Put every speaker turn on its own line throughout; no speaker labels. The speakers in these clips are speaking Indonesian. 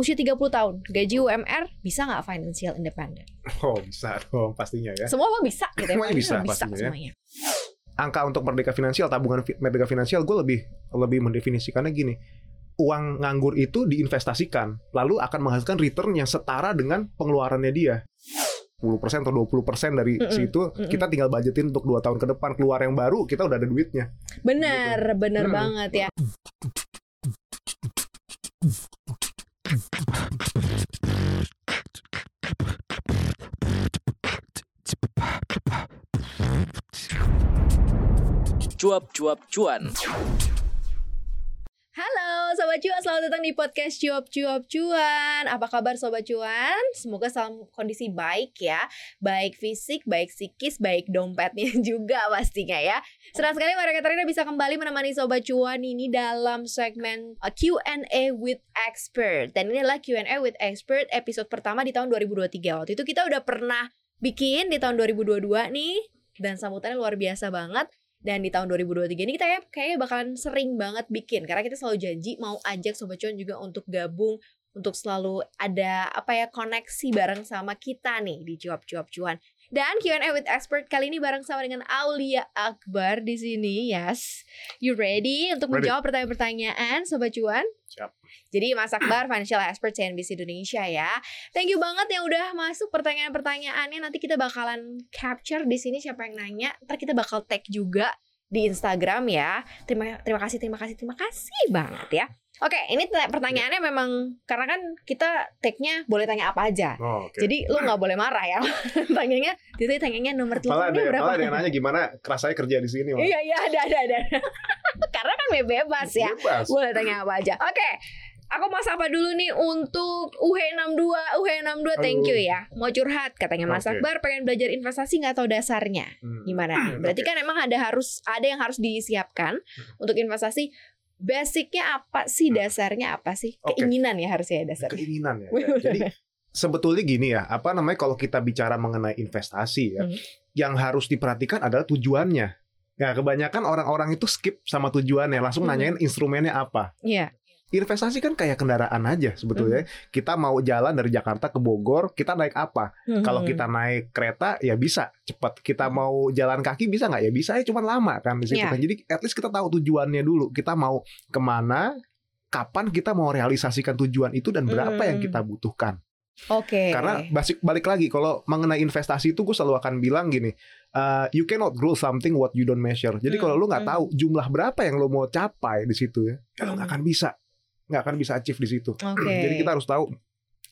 usia 30 tahun, gaji UMR bisa nggak financial independent?
Oh bisa dong pastinya ya.
Semua mah bisa gitu ya.
Semuanya bisa
bisa
pastinya ya.
semuanya.
Angka untuk merdeka finansial, tabungan merdeka finansial, gue lebih lebih mendefinisikannya gini. Uang nganggur itu diinvestasikan, lalu akan menghasilkan return yang setara dengan pengeluarannya dia. 10% atau 20% dari
Mm-mm,
situ
mm-mm.
kita tinggal budgetin untuk dua tahun ke depan keluar yang baru kita udah ada duitnya
Bener, bener
Hmm.
banget ya.
Cuap-cuap cuan.
Halo Sobat Cuan, selamat datang di podcast Cuap Cuap Cuan Apa kabar Sobat Cuan? Semoga dalam kondisi baik ya. Baik fisik, baik psikis, baik dompetnya juga pastinya ya. Senang sekali Maria Katarina bisa kembali menemani Sobat Cuan ini dalam segmen uh, Q&A with Expert. Dan ini adalah Q&A with Expert episode pertama di tahun 2023 Waktu itu kita udah pernah bikin di tahun 2022 nih. Dan sambutannya luar biasa banget dan di tahun 2023 ini kita kayak kayaknya bakalan sering banget bikin karena kita selalu janji mau ajak sobat cuan juga untuk gabung untuk selalu ada apa ya koneksi bareng sama kita nih di cuap-cuap cuan. Dan Q&A with expert kali ini bareng sama dengan Aulia Akbar di sini. Yes. You ready untuk
Ready.
menjawab pertanyaan-pertanyaan sobat cuan?
Siap.
Jadi Mas Akbar financial expert CNBC Indonesia ya. Thank you banget yang udah masuk pertanyaan-pertanyaannya. Nanti kita bakalan capture di sini siapa yang nanya. Ntar kita bakal tag juga di Instagram ya. Terima terima kasih terima kasih terima kasih banget ya. Oke, ini tanya- pertanyaannya memang karena kan kita tagnya boleh tanya apa aja.
oh, oke
Jadi lu nggak boleh marah ya. Tanyanya, itu tanyanya nomor teleponnya berapa?
malah ada yang nanya gimana kerasanya kerja di sini.
Iya iya ada ada ada. karena kan bebas ya.
Bebas.
Boleh tanya apa aja. Oke. Aku mau sapa dulu nih untuk UH62 UH62 thank you ya Mau curhat katanya Mas
Oke.
Akbar Pengen belajar investasi nggak tahu dasarnya
Hmm.
Gimana nih? Berarti
Oke.
kan emang ada harus Ada yang harus disiapkan Untuk investasi Basicnya apa sih Dasarnya apa sih
Oke.
Keinginan ya harusnya ya dasarnya
keinginan ya. ya. Jadi sebetulnya gini ya, apa namanya kalau kita bicara mengenai investasi ya,
Hmm.
yang harus diperhatikan adalah tujuannya. Ya, kebanyakan orang-orang itu skip sama tujuannya, langsung
Hmm.
nanyain instrumennya apa.
Iya
Investasi kan kayak kendaraan aja sebetulnya. Kita mau jalan dari Jakarta ke Bogor, kita naik apa? Kalau
Hmm.
kita naik kereta ya bisa cepat. Kita
Hmm.
mau jalan kaki bisa nggak? Ya bisa ya cuman lama kan di situ.
Iya.
kan. Jadi at least kita tahu tujuannya dulu. Kita mau ke mana, kapan kita mau realisasikan tujuan itu dan berapa yang
Hmm.
kita butuhkan.
Oke
Karena basic balik lagi kalau mengenai investasi itu gue selalu akan bilang gini, uh, you cannot grow something what you don't measure. Jadi
Hmm,
kalau lu nggak
hmm.
tahu jumlah berapa yang lo mau capai di situ ya, ya lo nggak
Hmm.
akan bisa, nggak akan bisa achieve di situ.
Oke
Jadi kita harus tahu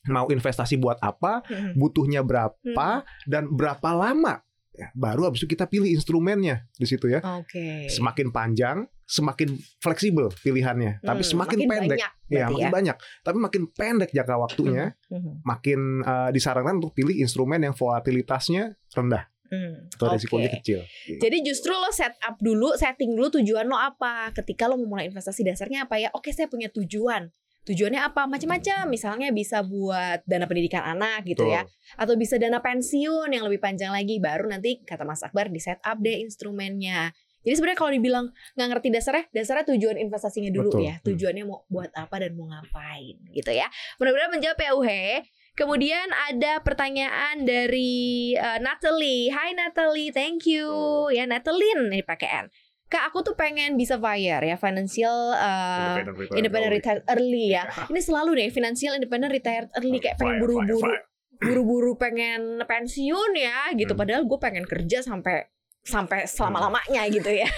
mau investasi buat apa,
Hmm.
butuhnya berapa dan berapa lama. Ya, baru habis itu kita pilih instrumennya di situ ya.
Oke
Semakin panjang, semakin fleksibel pilihannya. Tapi
Hmm,
semakin
makin
pendek,
banyak
ya makin banyak. Tapi makin pendek jangka waktunya,
Hmm.
makin uh, disarankan untuk pilih instrumen yang volatilitasnya rendah
Hmm.
atau
Oke.
risikonya kecil.
Jadi justru lo set up dulu, setting dulu tujuan lo apa. Ketika lo mau mulai investasi dasarnya apa ya? Oke, saya punya tujuan. Tujuannya apa? Macam-macam. Misalnya bisa buat dana pendidikan anak gitu
Betul.
ya. Atau bisa dana pensiun yang lebih panjang lagi. Baru nanti kata Mas Akbar di set up deh instrumennya. Jadi sebenarnya kalau dibilang nggak ngerti dasarnya, dasarnya tujuan investasinya dulu
Betul.
ya.
Hmm.
Tujuannya mau buat apa dan mau ngapain gitu ya. Mudah-mudahan menjawab ya Uhe. Kemudian ada pertanyaan dari eh, Natalie. Hai Natalie, thank you. Ya Natalie nih pakai N. Kak, aku tuh pengen bisa FIRE ya, financial uh, independent retired early ya. Ini selalu deh financial independent retired early kayak pengen buru-buru buru-buru pengen pensiun ya gitu.
Hmm.
Padahal gue pengen kerja sampai sampai selama-lamanya gitu ya.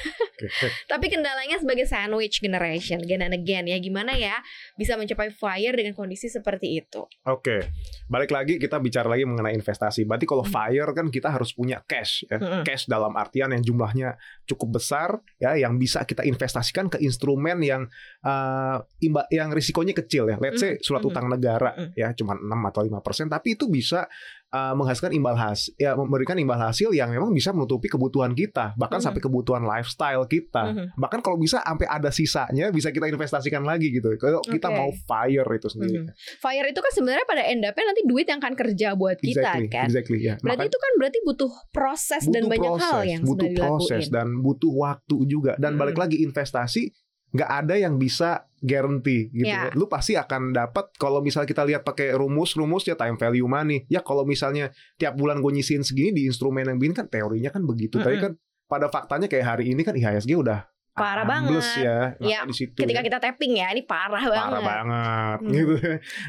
Tapi kendalanya sebagai sandwich generation, again and again ya. Gimana ya bisa mencapai FIRE dengan kondisi seperti itu?
Oke, balik lagi kita bicara lagi mengenai investasi. Berarti kalau
Hmm.
fire kan kita harus punya cash, ya.
Mm-mm.
cash dalam artian yang jumlahnya cukup besar, ya, yang bisa kita investasikan ke instrumen yang uh, imba, yang risikonya kecil ya. Let's say surat
Mm-mm.
utang negara,
Mm-mm.
ya, cuma 6 atau 5 persen, tapi itu bisa uh, menghasilkan imbal hasil, ya, memberikan imbal hasil yang memang bisa menutupi kebutuhan kita, bahkan
Mhm.
sampai kebutuhan lifestyle kita.
Mhm.
Bahkan kalau bisa sampai ada sisanya bisa kita investasikan lagi gitu. Kalau kita
Oke.
mau fire itu sendiri.
Mhm. FIRE itu kan sebenarnya pada end up-nya nanti duit yang akan kerja buat kita
Exactly,
kan.
exactly ya.
Berarti
Makanya
itu kan berarti butuh proses dan
butuh
banyak
proses,
hal yang
butuh proses
dilakuin.
dan butuh waktu juga. Dan balik
Mm.
lagi investasi nggak ada yang bisa guarantee gitu
Ya.
ya. Lu pasti akan dapat kalau misalnya kita lihat pakai rumus-rumus ya time value money. Ya kalau misalnya tiap bulan gue nyisihin segini di instrumen yang begini kan teorinya kan begitu. Tapi
Mm-mm.
kan pada faktanya kayak hari ini kan IHSG udah
Parah banget.
ya.
Ya,
Makanya di situ
Ketika
ya.
kita tapping ya, ini parah, banget.
parah banget
Hmm.
gitu.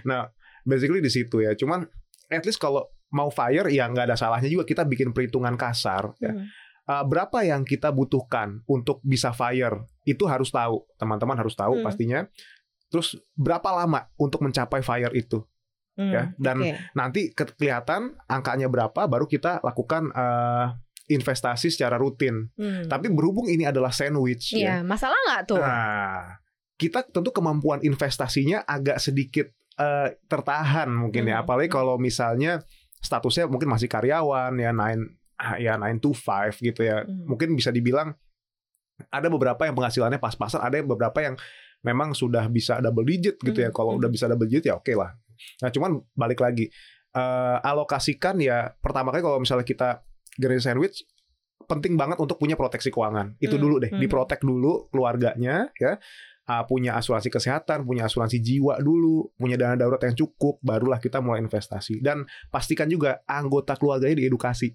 Nah, basically di situ ya. Cuman at least kalau mau fire ya nggak ada salahnya juga kita bikin perhitungan kasar ya.
Hmm.
Uh, berapa yang kita butuhkan untuk bisa fire itu harus tahu teman-teman harus tahu
Hmm.
pastinya terus berapa lama untuk mencapai fire itu
Hmm,
ya dan
oke.
nanti ke- kelihatan angkanya berapa baru kita lakukan uh, investasi secara rutin
Hmm.
tapi berhubung ini adalah sandwich
Iya,
ya
masalah nggak tuh?
nah kita tentu kemampuan investasinya agak sedikit uh, tertahan mungkin ya
Hmm,
apalagi
hmm.
kalau misalnya statusnya mungkin masih karyawan ya nine ya 9 to 5 gitu ya
Hmm.
mungkin bisa dibilang ada beberapa yang penghasilannya pas-pasan, ada yang beberapa yang memang sudah bisa double digit gitu ya.
Hmm,
Kalau
hmm.
udah bisa double digit ya oke lah. Nah cuman balik lagi eh, alokasikan ya pertama kali kalau misalnya kita generasi sandwich penting banget untuk punya proteksi keuangan. Itu
Hmm,
dulu deh,
hmm.
diprotek dulu keluarganya ya. Ah, punya asuransi kesehatan, punya asuransi jiwa dulu, punya dana darurat yang cukup, barulah kita mulai investasi. Dan pastikan juga anggota keluarganya diedukasi.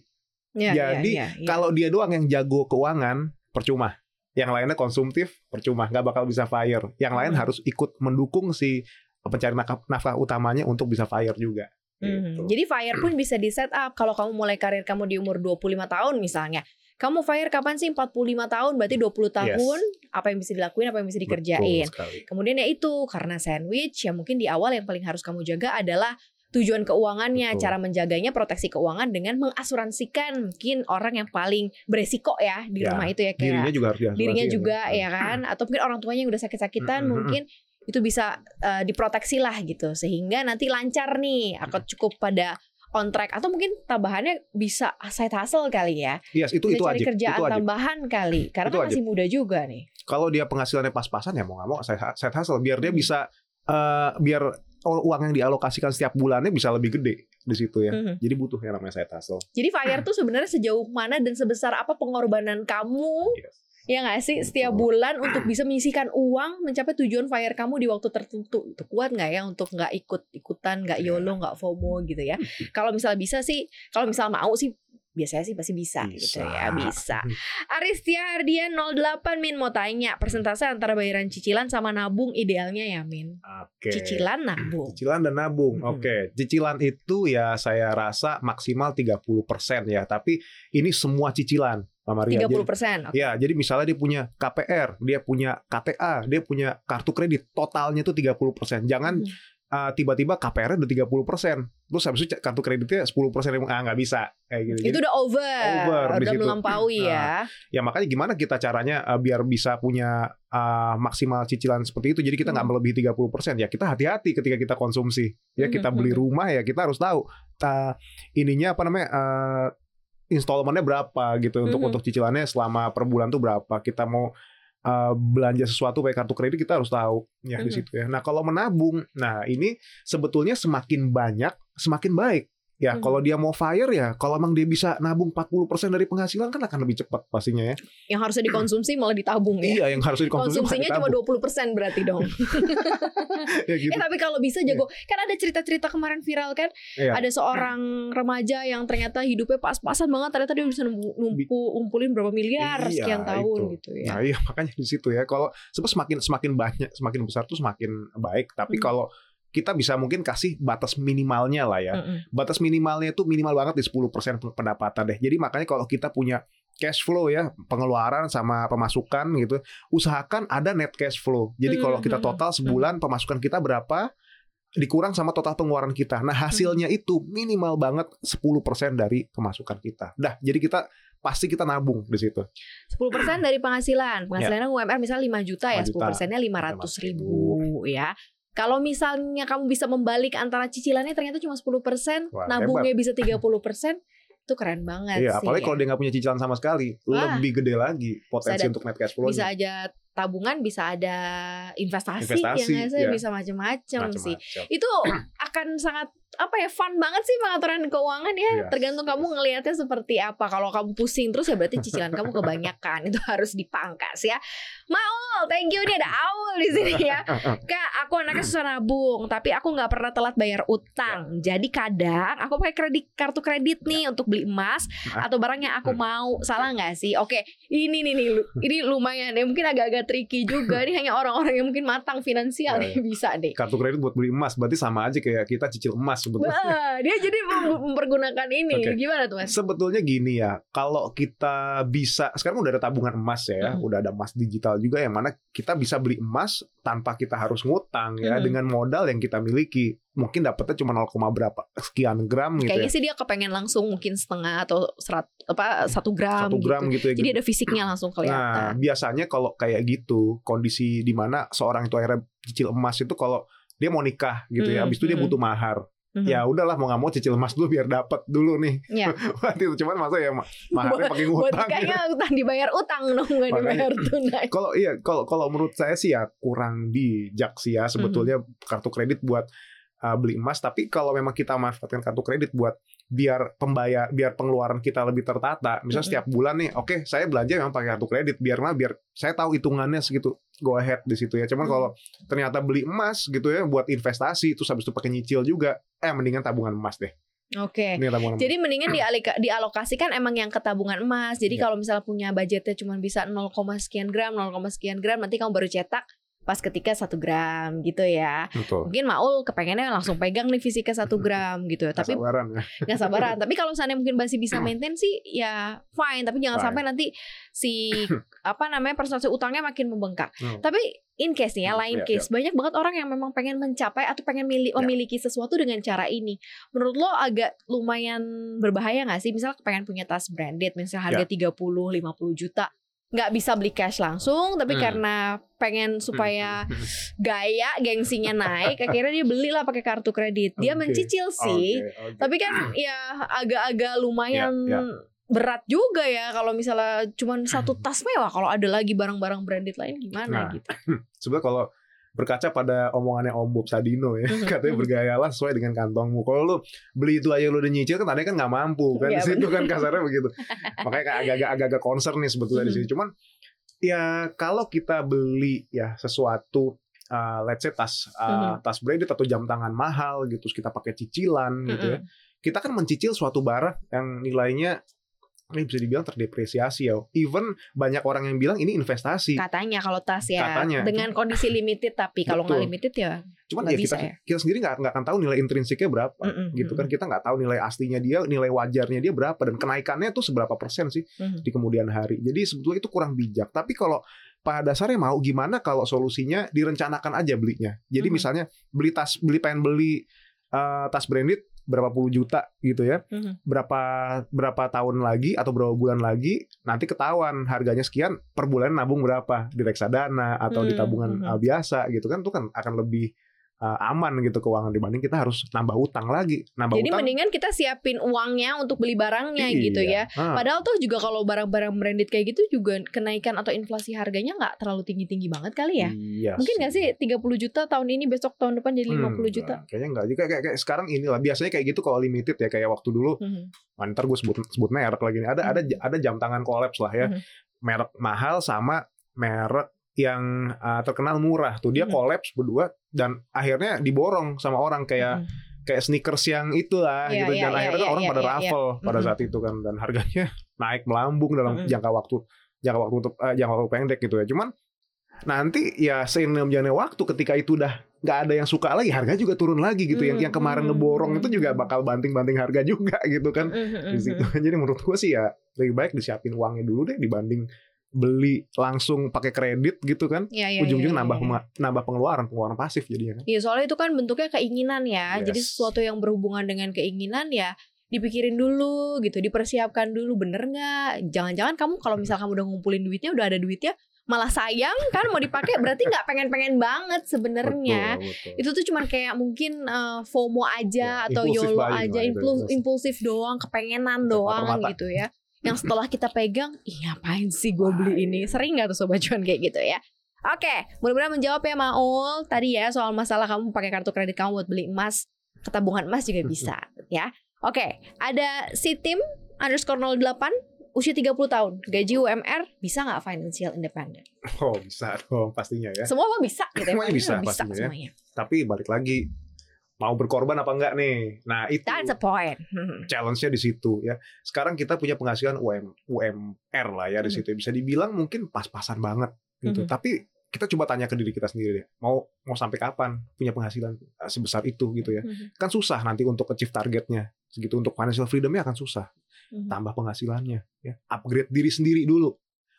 Iya,
jadi,
iya, iya, iya.
Kalau dia doang yang jago keuangan, percuma. Yang lainnya konsumtif, percuma. Nggak bakal bisa fire. Yang lain
Hmm.
harus ikut mendukung si pencari nafkah, utamanya untuk bisa fire juga.
Hmm,
Gitu.
Jadi fire pun bisa di set up kalau kamu mulai karir kamu di umur 25 tahun misalnya. Kamu fire kapan sih? 45 tahun, berarti 20 tahun. Apa yang bisa dilakuin, apa yang bisa dikerjain. Kemudian ya itu karena sandwich ya mungkin di awal yang paling harus kamu jaga adalah tujuan keuangannya,
Betul.
cara menjaganya proteksi keuangan dengan mengasuransikan mungkin orang yang paling beresiko ya di
Ya,
rumah itu ya kayak
Dirinya juga harus
dirinya juga
Hmm.
ya kan atau mungkin orang tuanya yang udah sakit-sakitan
Mm-mm.
mungkin itu bisa eh, diproteksi lah gitu sehingga nanti lancar nih atau cukup pada on track atau mungkin tambahannya bisa side hustle kali ya
Yes, itu
bisa
itu
cari kerjaan
Itu aja.
tambahan kali karena
Itu
kan masih muda juga nih
Kalau dia penghasilannya pas-pasan ya mau nggak mau side side hustle biar dia
Hmm.
bisa eh, biar uang yang dialokasikan setiap bulannya bisa lebih gede di situ ya.
Mhm.
Jadi butuh yang namanya side hustle.
jadi fire tuh sebenarnya sejauh mana dan sebesar apa pengorbanan kamu
Yes.
ya nggak sih setiap bulan untuk bisa menyisihkan uang mencapai tujuan fire kamu di waktu tertentu itu kuat nggak ya untuk nggak ikut ikutan nggak
Iya.
yolo nggak fomo gitu ya kalau misalnya bisa sih kalau misalnya mau sih biasanya sih pasti bisa, gitu
Bisa.
ya bisa
Hmm.
Aristia Ardian 08 Min mau tanya persentase antara bayaran cicilan sama nabung idealnya ya Min
Oke.
cicilan nabung
Cicilan dan nabung. Oke, cicilan itu ya saya rasa maksimal 30% ya, tapi ini semua cicilan, Pak Maria.
30
Jadi-
persen
Ya, jadi misalnya dia punya KPR, dia punya KTA, dia punya kartu kredit, totalnya itu 30%. Jangan uh, tiba-tiba KPR udah 30%. Terus habis itu kartu kreditnya 10% yang ah nggak bisa kayak gitu.
itu
Jadi,
udah over,
Over
udah
situ.
melampaui
Nah,
ya
ya makanya gimana kita caranya uh, biar bisa punya uh, maksimal cicilan seperti itu. Jadi kita nggak
Hmm.
melebihi 30%. Ya kita hati-hati ketika kita konsumsi. Ya kita
Hmm,
beli
hmm.
rumah ya kita harus tahu uh, ininya apa namanya uh, installmentnya berapa gitu untuk
Mhm.
untuk cicilannya selama per bulan tuh berapa. Kita mau uh, belanja sesuatu pakai kartu kredit kita harus tahu ya di situ ya. Nah, kalau menabung, nah ini sebetulnya semakin banyak semakin baik. Ya,
Mhm.
kalau dia mau fire ya, kalau emang dia bisa nabung 40% dari penghasilan kan akan lebih cepat pastinya ya.
yang harusnya dikonsumsi malah ditabung ya
Iya, yang harus dikonsumsi
konsumsinya cuma 20% berarti dong.
ya gitu.
eh tapi kalau bisa jago. Kan ada cerita-cerita kemarin viral kan,
Iya.
ada seorang remaja yang ternyata hidupnya pas-pasan banget ternyata dia bisa numpu, ngumpulin berapa miliar
Iya,
sekian tahun
itu.
gitu ya.
Nah, iya makanya di situ ya. Kalau semakin semakin banyak, semakin besar tuh semakin baik. Tapi
Hmm.
kalau kita bisa mungkin kasih batas minimalnya lah ya.
Mm-mm.
Batas minimalnya itu minimal banget di 10% pendapatan deh. Jadi makanya kalau kita punya cash flow ya, pengeluaran sama pemasukan gitu, usahakan ada net cash flow. Jadi kalau kita total sebulan pemasukan kita berapa dikurang sama total pengeluaran kita. Nah, hasilnya itu minimal banget 10% dari pemasukan kita. Dah, jadi kita pasti kita nabung di situ.
10% dari penghasilan. Penghasilannya UMR misalnya 5 juta ya,
5 juta.
10 persennya 500 ribu ya. Kalau misalnya kamu bisa membalik antara cicilannya ternyata cuma 10 persen,
Wah,
nabungnya bisa 30 persen, itu keren banget
Iya,
sih.
apalagi
ya.
kalau dia nggak punya cicilan sama sekali,
Wah.
lebih gede lagi potensi
ada-
untuk net cash flow-nya.
bisa aja tabungan, bisa ada investasi,
Investasi,
yang
iya.
bisa macam-macam sih. Itu akan sangat apa ya fun banget sih pengaturan keuangan ya.
Yes.
Tergantung kamu ngelihatnya seperti apa. Kalau kamu pusing terus ya berarti cicilan kamu kebanyakan. Itu harus dipangkas ya. Maul, thank you nih ada Aul di sini ya. Kak, aku anaknya susah nabung, tapi aku nggak pernah telat bayar utang. Jadi kadang aku pakai kredit kartu kredit nih untuk beli emas
Ah.
atau barang yang aku mau. Salah nggak sih? Oke, ini nih nih, ini lumayan ya. Mungkin agak-agak tricky juga. Ini hanya orang-orang yang mungkin matang finansial
Ya,
nih bisa deh.
kartu kredit buat beli emas berarti sama aja kayak kita cicil emas sebetulnya.
Wah, dia jadi mem- mempergunakan ini.
Oke.
Gimana tuh mas?
Sebetulnya gini ya, kalau kita bisa sekarang udah ada tabungan emas ya,
Mhm.
udah ada emas digital juga yang mana kita bisa beli emas tanpa kita harus ngutang ya
Mhm.
dengan modal yang kita miliki. Mungkin dapetnya cuma 0, berapa sekian gram gitu
Kayaknya
ya.
sih dia kepengen langsung mungkin setengah atau serat apa satu gram,
Satu gram
gitu.
gitu ya.
Jadi
gitu.
ada fisiknya langsung
Nah,
kelihatan.
biasanya kalau kayak gitu, kondisi di mana seorang itu akhirnya cicil emas itu kalau dia mau nikah gitu ya,
Mhm,
habis itu dia
mhm.
butuh mahar.
Mhm.
Ya udahlah mau nggak mau cicil emas dulu biar dapat dulu nih.
Iya.
Waktu itu cuman masa ya ma- maharnya pakai
Buat
ngutang. gitu.
kayaknya utang dibayar utang dong nggak dibayar tunai.
Kalau iya, kalau kalau menurut saya sih ya kurang bijak sih ya sebetulnya
Mhm.
kartu kredit buat uh, beli emas. Tapi kalau memang kita manfaatkan kartu kredit buat biar pembayar, biar pengeluaran kita lebih tertata. Misalnya
Mhm.
setiap bulan nih, oke saya belanja memang pakai kartu kredit biar mah biar saya tahu hitungannya segitu. Go ahead di situ ya. Cuman
Mhm.
kalau ternyata beli emas gitu ya buat investasi, terus habis itu pakai nyicil juga, eh mendingan tabungan emas deh.
Oke.
Emas.
Jadi mendingan dialika, dialokasikan emang yang ke tabungan emas. Jadi
Iya.
kalau misalnya punya budgetnya cuma bisa 0, sekian gram, 0, sekian gram, nanti kamu baru cetak pas ketika satu gram gitu ya.
Betul.
Mungkin Maul kepengennya langsung pegang nih fisiknya satu gram gitu.
Nggak
Tapi
sabaran ya.
nggak sabaran. Tapi kalau seandainya mungkin masih bisa maintain sih ya fine. Tapi jangan
Fine.
sampai nanti si apa namanya persentase utangnya makin membengkak.
Hmm.
Tapi in case nih ya,
Hmm,
lain
iya,
case banyak banget orang yang memang pengen mencapai atau pengen mili-
Ya.
memiliki sesuatu dengan cara ini. Menurut lo agak lumayan berbahaya nggak sih? Misal pengen punya tas branded, misalnya harga 30 50 juta. Nggak bisa beli cash langsung tapi
Hmm.
karena pengen supaya gaya gengsinya naik akhirnya dia belilah pakai kartu kredit dia
Oke.
mencicil sih
Oke, oke.
tapi kan ya agak-agak lumayan
Ya, ya.
berat juga ya kalau misalnya cuma satu tas mewah kalau ada lagi barang-barang branded lain gimana
Nah,
gitu.
sebenarnya kalau berkaca pada omongannya Om Bob Sadino ya. Katanya bergayalah sesuai dengan kantongmu. Kalau lu beli itu aja lu udah nyicil kan tadinya kan nggak mampu kan
Iya,
di situ kan kasarnya begitu. Makanya kayak agak-agak agak-agak concern nih sebetulnya di
Mhm.
sini cuman ya kalau kita beli ya sesuatu uh, let's say tas uh, tas branded atau jam tangan mahal gitu terus kita pakai cicilan gitu ya kita kan mencicil suatu barang yang nilainya ini bisa dibilang terdepresiasi ya. Even banyak orang yang bilang ini investasi.
Katanya kalau tas ya.
Katanya.
dengan kondisi limited tapi kalau nggak limited ya
Cuman ya kita
bisa ya?
kita sendiri nggak nggak akan tahu nilai intrinsiknya berapa
Mm-mm,
gitu kan. kita nggak tahu nilai aslinya dia nilai wajarnya dia berapa dan kenaikannya tuh seberapa persen sih
Mhm.
di kemudian hari. Jadi sebetulnya itu kurang bijak. Tapi kalau pada dasarnya mau gimana kalau solusinya direncanakan aja belinya. Jadi
Mhm.
misalnya beli tas beli pengen beli eh, tas branded berapa puluh juta gitu ya
Mhm.
berapa berapa tahun lagi atau berapa bulan lagi nanti ketahuan harganya sekian per bulan nabung berapa di reksadana atau di
Hmm,
tabungan
mhm.
uh, biasa gitu kan itu kan akan lebih uh, aman gitu keuangan dibanding kita harus nambah utang lagi nambah
Jadi
utang
mendingan kita siapin uangnya untuk beli barangnya
Iya.
gitu ya.
Ah,
Padahal tuh juga kalau barang-barang branded kayak gitu juga kenaikan atau inflasi harganya nggak terlalu tinggi-tinggi banget kali ya.
iya
Mungkin nggak sih 30 juta tahun ini besok tahun depan jadi 50
Hmm,
juta.
kayaknya enggak juga kayak, kayak sekarang inilah biasanya kayak gitu kalau limited ya kayak waktu dulu
Mhm.
Wah, ntar gue sebut sebut merek lagi nih. Ada ada
Mhm.
ada jam tangan kolaps lah ya.
Mhm.
Merek mahal sama merek yang uh, terkenal murah tuh dia kolaps berdua dan akhirnya diborong sama orang kayak
Mhm.
kayak sneakers yang itulah
Iya,
gitu
iya,
dan
iya,
akhirnya
iya,
orang
iya,
pada
iya,
raffle pada
Mhm.
saat itu kan dan harganya naik melambung dalam
Mhm.
jangka waktu jangka waktu untuk eh, jangka waktu pendek gitu ya. Cuman nanti ya seiring berjalannya waktu ketika itu udah nggak ada yang suka lagi harga juga turun lagi gitu yang yang kemarin
Mhm.
ngeborong itu juga bakal banting-banting harga juga gitu kan
Mhm,
di situ. Jadi menurut gue sih ya lebih baik disiapin uangnya dulu deh dibanding beli langsung pakai kredit gitu kan.
Iya, iya,
Ujung-ujung
iya,
nambah
iya.
pema- nambah pengeluaran, pengeluaran pasif jadinya kan.
Iya soalnya itu kan bentuknya keinginan ya. Jadi
Yes.
sesuatu yang berhubungan dengan keinginan ya dipikirin dulu gitu, dipersiapkan dulu bener nggak? Jangan-jangan kamu kalau misal kamu udah ngumpulin duitnya, udah ada duitnya, malah sayang kan mau dipakai berarti nggak pengen-pengen banget sebenarnya. Itu tuh cuman kayak mungkin eh, FOMO aja
Ya,
atau YOLO aja, impulsif, impulsif doang, kepengenan
Mata
doang
mata.
gitu ya. Yang setelah kita pegang, ih ngapain sih gue beli ini? Sering nggak tuh sobat cuan kayak gitu ya? Oke, mudah-mudahan menjawab ya Maul tadi ya soal masalah kamu pakai kartu kredit kamu buat beli emas ke tabungan emas juga bisa ya. Oke, ada si tim underscore 08 usia 30 tahun, gaji UMR bisa nggak financial independent?
Oh bisa dong pastinya ya.
Semua mah bisa gitu ya.
Semuanya bisa
bisa
pastinya ya.
semuanya.
Tapi balik lagi mau berkorban apa enggak nih? Nah itu
That's the point. Hmm.
challenge-nya di situ ya. Sekarang kita punya penghasilan UM, UMR lah ya di
Mhm.
situ. Bisa dibilang mungkin pas-pasan banget gitu.
Mhm.
Tapi kita coba tanya ke diri kita sendiri deh. Mau mau sampai kapan punya penghasilan eh, sebesar itu gitu ya.
Mhm.
Kan susah nanti untuk achieve targetnya. Segitu untuk financial freedom-nya akan susah.
Mhm.
Tambah penghasilannya ya. Upgrade diri sendiri dulu.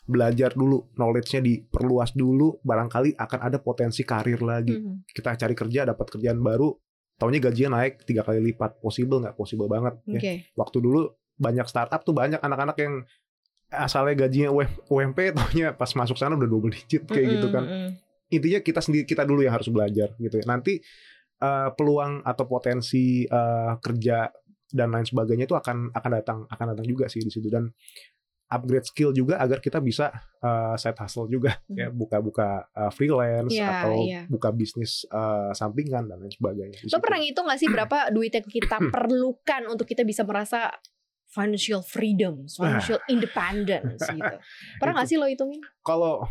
Belajar dulu, knowledge-nya diperluas dulu, barangkali akan ada potensi karir lagi
Mhm.
kita cari kerja dapat kerjaan baru taunya gajinya naik tiga kali lipat. Possible nggak? Possible banget. Ya.
Oke.
waktu dulu banyak startup tuh banyak anak-anak yang asalnya gajinya UM- UMP taunya pas masuk sana udah double digit kayak gitu kan. intinya kita sendiri kita dulu yang harus belajar gitu ya. Nanti eh, peluang atau potensi eh, kerja dan lain sebagainya itu akan akan datang akan datang juga sih di situ. Dan upgrade skill juga agar kita bisa eh, side hustle juga ya buka-buka eh, freelance
Hmm. Iya,
atau
iya.
buka bisnis eh, sampingan dan lain sebagainya.
Lo pernah ngitung gak sih berapa duit yang kita perlukan untuk kita bisa merasa financial freedom, financial independence gitu. Pernah gak sih lo hitungin?
Kalau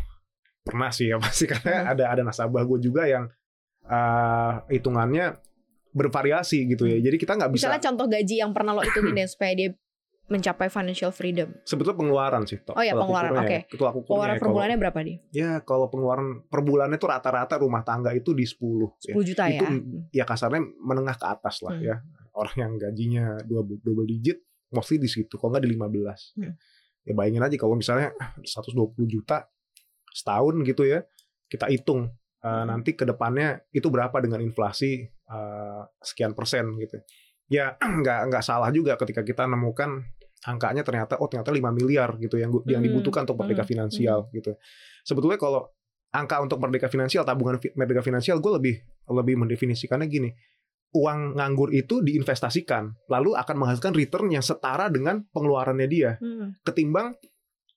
pernah sih ya pasti karena
Hmm.
ada ada nasabah gue juga yang eh, hitungannya bervariasi gitu ya. Jadi kita nggak bisa
Misalnya contoh gaji yang pernah lo hitungin deh supaya dia mencapai financial freedom.
sebetulnya pengeluaran sih. Tok.
Oh ya,
Tolak
pengeluaran, oke.
ya. Tolak ukurnya
Pengeluaran
ya.
per
Kalau-
bulannya berapa dia?
Ya kalau pengeluaran per bulannya tuh rata-rata rumah tangga itu di 10 ya.
10 juta ya.
Itu ya kasarnya menengah ke atas lah
Hmm.
ya. Orang yang gajinya dua double digit mostly di situ, kalau nggak di 15.
Hmm.
Ya bayangin aja kalau misalnya 120 juta setahun gitu ya, kita hitung uh, nanti ke depannya itu berapa dengan inflasi uh, sekian persen gitu. Ya nggak nggak salah juga ketika kita nemukan angkanya ternyata oh ternyata 5 miliar gitu yang yang
Hmm.
dibutuhkan untuk merdeka
Hmm.
finansial gitu. Sebetulnya kalau angka untuk merdeka finansial tabungan merdeka finansial gue lebih lebih mendefinisikannya gini uang nganggur itu diinvestasikan lalu akan menghasilkan return yang setara dengan pengeluarannya dia
Hmm.
ketimbang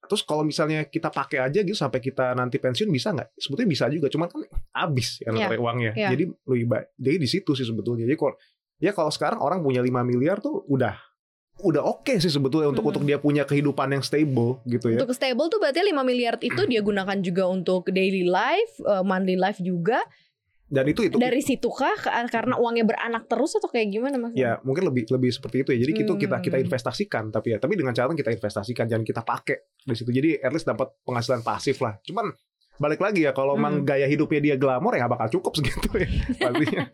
terus kalau misalnya kita pakai aja gitu sampai kita nanti pensiun bisa nggak sebetulnya bisa juga cuman kan habis ya yeah. uangnya
iya.
jadi lebih baik jadi di situ sih sebetulnya jadi kalau ya kalau sekarang orang punya 5 miliar tuh udah udah oke sih sebetulnya untuk
Mhm.
untuk dia punya kehidupan yang stable gitu ya
Untuk stable tuh berarti 5 miliar itu dia gunakan juga untuk daily life, eh, monthly life juga.
dan itu itu
Dari situ kah Ke- karena uangnya beranak terus atau kayak gimana Mas?
Ya mungkin lebih lebih seperti itu ya. Jadi itu kita kita
Hmm.
investasikan tapi ya tapi dengan cara kita investasikan jangan kita pakai di situ. Jadi at least dapat penghasilan pasif lah. Cuman balik lagi ya kalau
Hmm.
emang gaya hidupnya dia glamor ya bakal cukup segitu ya pastinya.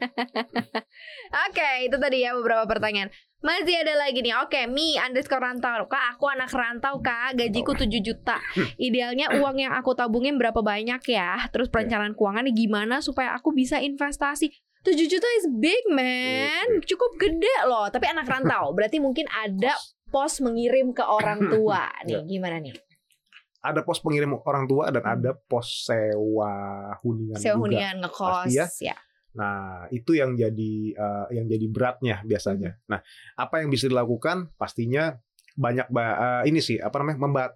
Oke, itu tadi ya beberapa pertanyaan. Masih ada lagi nih. Oke, Mi underscore rantau. Kak, aku anak rantau, Kak. Gajiku 7 juta. Idealnya uang yang aku tabungin berapa banyak ya? Terus perencanaan keuangannya gimana supaya aku bisa investasi? 7 juta is big, man. Cukup gede loh. Tapi anak rantau. Berarti mungkin ada pos mengirim ke orang tua. Nih, gimana nih?
Ada pos pengirim orang tua dan ada pos sewa hunian
Sewa
juga.
hunian ngekos
Pasti ya.
ya.
Nah, itu yang jadi eh, yang jadi beratnya biasanya. Nah, apa yang bisa dilakukan? Pastinya banyak ba- eh, ini sih, apa namanya? Memba-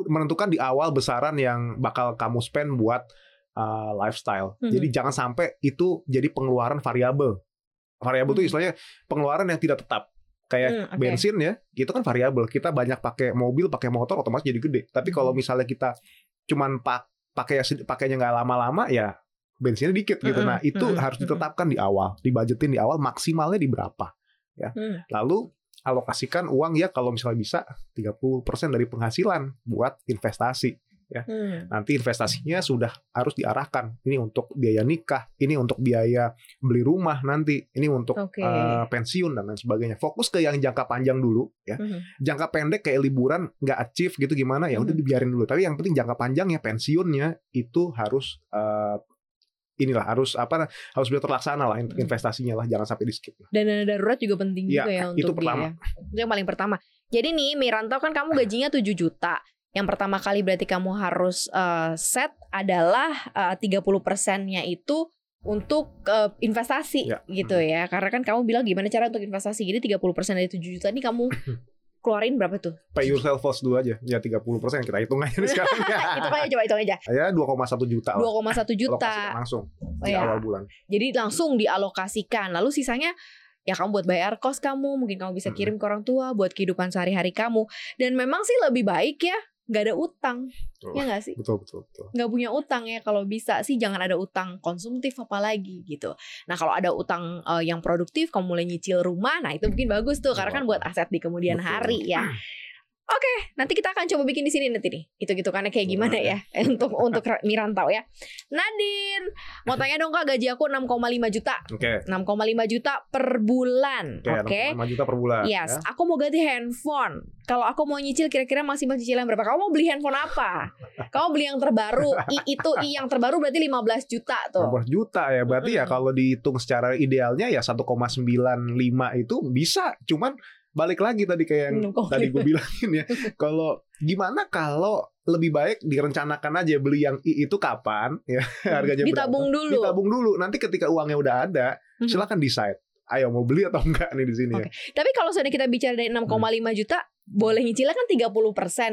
menentukan di awal besaran yang bakal kamu spend buat eh, lifestyle.
Mhm.
Jadi jangan sampai itu jadi pengeluaran variabel. Variabel itu
Mhm.
istilahnya pengeluaran yang tidak tetap. Kayak
Hmm, oke.
bensin ya, itu kan variabel. Kita banyak pakai mobil, pakai motor, otomatis jadi gede. Tapi kalau
Mhm.
misalnya kita cuman pak pakai pakainya nggak lama-lama, ya bensinnya dikit gitu.
Mm-mm,
Nah itu
mm-mm,
harus ditetapkan di awal, dibajetin di awal maksimalnya di berapa.
Hmm.
Lalu alokasikan uang ya kalau misalnya bisa 30% dari penghasilan buat investasi.
Hmm.
Nanti investasinya sudah harus diarahkan. Ini untuk biaya nikah, ini untuk biaya beli rumah nanti, ini untuk
Oke.
eh, pensiun dan lain sebagainya. Fokus ke yang jangka panjang dulu ya.
Hmm.
Jangka pendek kayak liburan nggak achieve gitu gimana ya udah
Mhm.
dibiarin dulu. Tapi yang penting jangka panjangnya pensiunnya itu harus eh, inilah harus apa harus biar terlaksana lah
Mhm.
investasinya lah jangan sampai di skip.
Dan dana darurat juga penting
Iya,
juga ya untuk
itu pertama.
biaya. Itu yang paling pertama. Jadi nih Miranto kan kamu gajinya 7 juta. Yang pertama kali berarti kamu harus eh, set adalah eh, 30%-nya itu untuk eh, investasi
Ya.
gitu ya. Karena kan kamu bilang gimana cara untuk investasi. Jadi 30% dari 7 juta ini kamu keluarin berapa tuh?
Pay yourself first dulu aja. Ya 30% kita hitung aja sekarang ya.
Itu aja coba hitung aja.
Ya 2,1 juta lah.
2,1 juta.
Langsung
Oh
di
ya.
awal bulan.
Jadi langsung dialokasikan. Lalu sisanya ya kamu buat bayar kos kamu, mungkin kamu bisa
Mm-mm.
kirim ke orang tua buat kehidupan sehari-hari kamu. Dan memang sih lebih baik ya nggak ada utang,
Betul.
ya nggak sih?
betul betul betul
nggak punya utang ya kalau bisa sih jangan ada utang konsumtif apalagi gitu. Nah kalau ada utang eh, yang produktif kamu mulai nyicil rumah, nah itu mungkin bagus tuh karena kan buat aset di kemudian
Betul.
hari ya. Oke, nanti kita akan coba bikin di sini nanti nih. Itu gitu karena kayak gimana ya untuk untuk Mirantau ya. Nadine, mau tanya dong Kak, gaji aku 6,5 juta.
oke
6,5 juta per bulan.
oke
Oke.
6,5 juta per bulan
Yes,
ya.
aku mau ganti handphone. Kalau aku mau nyicil kira-kira maksimal cicilan berapa? Kamu mau beli handphone apa? Kamu beli yang terbaru. I, itu I yang terbaru berarti 15 juta tuh.
15 juta ya berarti ya
Mm-mm.
kalau dihitung secara idealnya ya 1,95 itu bisa cuman balik lagi tadi kayak yang
6,5.
tadi gue bilangin ya kalau gimana kalau lebih baik direncanakan aja beli yang I itu kapan ya harganya
Ditabung
berapa.
dulu.
ditabung dulu nanti ketika uangnya udah ada
Mhm.
silakan decide ayo mau beli atau enggak nih di sini
Oke. Tapi kalau sudah kita bicara dari 6,5 juta, boleh nyicilnya kan 30%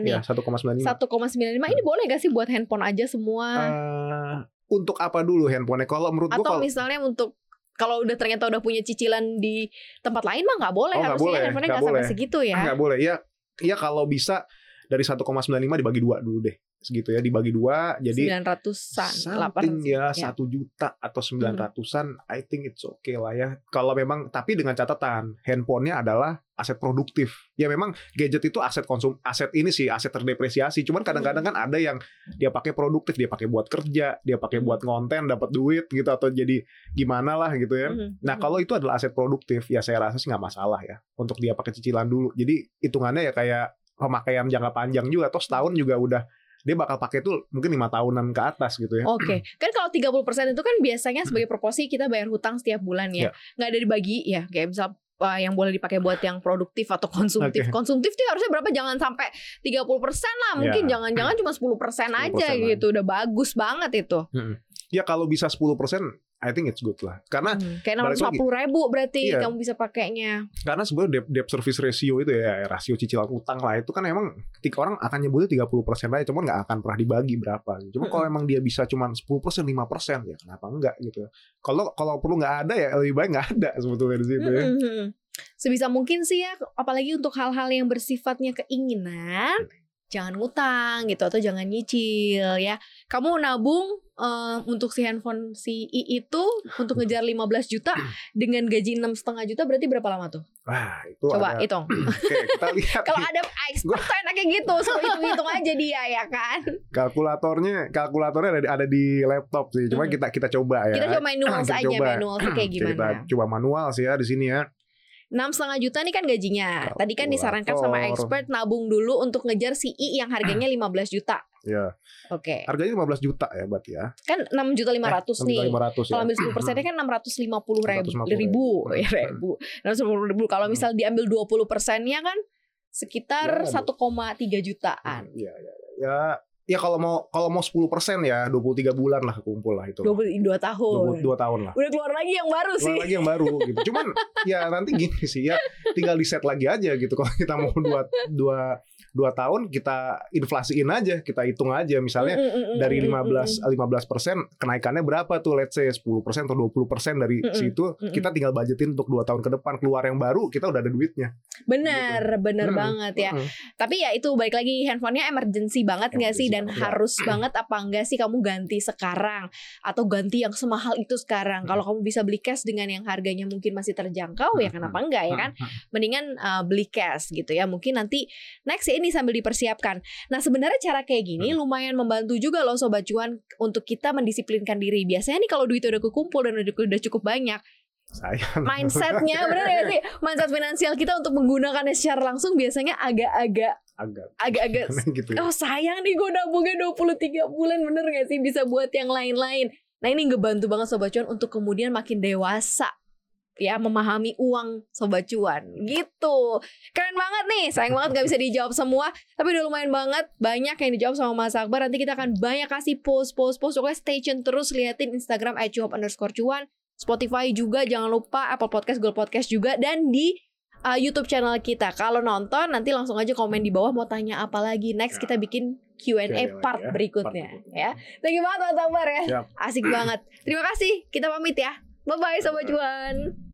ya
nih.
ya 1,95
1,95 ini boleh gak sih buat handphone aja semua?
Eh, untuk apa dulu handphonenya kalau menurut gue
Atau
kalau
misalnya untuk kalau udah ternyata udah punya cicilan di tempat lain mah nggak boleh
Oh,
harusnya
boleh,
handphonenya
nggak
sampai segitu ya.
nggak boleh. Ya ya kalau bisa dari 1,95 dibagi dua dulu deh segitu ya dibagi dua jadi
900-an,
something
800.
ya
ya.
satu juta atau sembilan ratusan I think it's okay lah ya kalau memang tapi dengan catatan handphonenya adalah aset produktif ya memang gadget itu aset konsum aset ini sih aset terdepresiasi cuman kadang-kadang kan ada yang dia pakai produktif dia pakai buat kerja dia pakai buat konten dapat duit gitu atau jadi gimana lah gitu ya
Mhm.
Nah
Mhm.
kalau itu adalah aset produktif ya saya rasa sih nggak masalah ya untuk dia pakai cicilan dulu. Jadi hitungannya ya kayak pemakaian jangka panjang juga atau setahun juga udah dia bakal pakai tuh mungkin lima tahunan ke atas gitu ya.
Oke, kan kalau 30% itu kan biasanya sebagai proporsi kita bayar hutang setiap bulan ya.
Ya.
Nggak ada dibagi ya, kayak misal uh, yang boleh dipakai buat yang produktif atau konsumtif.
Oke.
Konsumtif tuh harusnya berapa? Jangan sampai 30% lah. Mungkin
Ya.
jangan-jangan cuma 10%, aja
10%
gitu. Udah bagus banget itu.
Ya kalau bisa 10% I think it's good lah. Karena
Hmm, Kayak
balik
650 ribu berarti
Iya.
kamu bisa pakainya.
karena sebenarnya debt, debt service ratio itu ya rasio cicilan utang lah itu kan emang ketika orang akan nyebutnya 30% aja cuman nggak akan pernah dibagi berapa. Cuma kalau emang dia bisa cuman 10% 5% ya kenapa enggak gitu. Kalau kalau perlu nggak ada ya lebih baik nggak ada sebetulnya di situ ya.
Sebisa mungkin sih ya, apalagi untuk hal-hal yang bersifatnya keinginan, jangan ngutang gitu atau jangan nyicil ya. Kamu nabung eh, untuk si handphone si I itu untuk ngejar 15 juta dengan gaji enam setengah juta berarti berapa lama tuh?
Wah, itu
Coba
ada.
hitung.
Oke, kita lihat
Kalau ada expert tuh enaknya gitu, suruh hitung-hitung aja dia ya kan.
kalkulatornya kalkulatornya ada di, ada di laptop sih. Cuma
Hmm.
kita kita coba ya.
Kita coba manual
Kita
saja, manual kayak
Kita
gimana.
coba manual sih ya di sini ya.
Enam setengah juta nih kan gajinya. Tadi kan disarankan sama expert nabung dulu untuk ngejar si I yang harganya 15 juta.
Ya.
Oke.
Harganya 15 juta ya berarti ya.
kan enam juta lima ratus nih.
500
Kalau
ya.
ambil 10 persennya kan enam ratus lima puluh ribu,
650
ribu, ya ribu, ratus ribu. Kalau misal diambil 20 persennya kan sekitar
Ya,
1,3 jutaan.
Iya, iya, iya. Ya, ya kalau mau kalau mau 10% ya 23 bulan lah kekumpul lah itu.
22 tahun.
22 tahun lah.
Udah keluar lagi yang baru sih.
Keluar lagi yang baru gitu. Cuman ya nanti gini sih ya tinggal di set lagi aja gitu kalau kita mau dua dua dua tahun kita inflasiin aja kita hitung aja. Misalnya
Mm, mm, mm,
dari
mm, mm,
15 15 persen kenaikannya berapa tuh? Let's say 10 persen atau 20 persen dari situ kita tinggal budgetin untuk dua tahun ke depan. Keluar yang baru kita udah ada duitnya.
Bener, bener
Mm-mm.
banget ya. Tapi ya itu balik lagi handphonenya emergency banget nggak sih? Dan
ya.
harus banget apa enggak sih kamu ganti sekarang? Atau ganti yang semahal itu sekarang. Kalau kamu bisa beli cash dengan yang harganya mungkin masih terjangkau ya
Hmm,
kenapa enggak ya kan? Mendingan uh, beli cash gitu ya. Mungkin nanti next ya ini sambil dipersiapkan. Nah, sebenarnya cara kayak gini
Hmm.
lumayan membantu juga loh sobat cuan untuk kita mendisiplinkan diri. Biasanya nih kalau duitnya udah kekumpul dan udah, udah cukup banyak,
sayang
mindsetnya bener ya sih? Mindset finansial kita untuk menggunakannya secara langsung biasanya agak-agak
agak
agak-agak
gitu ya.
oh sayang nih gue nabungnya 23 bulan bener gak sih bisa buat yang lain-lain nah ini ngebantu banget sobat cuan untuk kemudian makin dewasa ya memahami uang sobat cuan gitu keren banget nih sayang banget gak bisa dijawab semua tapi udah lumayan banget banyak yang dijawab sama Mas Akbar nanti kita akan banyak kasih post post post pokoknya stay tune terus liatin Instagram @cuap underscore cuan Spotify juga jangan lupa Apple Podcast Google Podcast juga dan di uh, YouTube channel kita. Kalau nonton nanti langsung aja komen di bawah mau tanya apa lagi. Next kita bikin Q&A part
ya,
berikutnya
part
ya. Thank you banget Mas Akbar ya.
Siap.
Asik banget. Terima kasih. Kita pamit ya. Bye bye sobat cuan.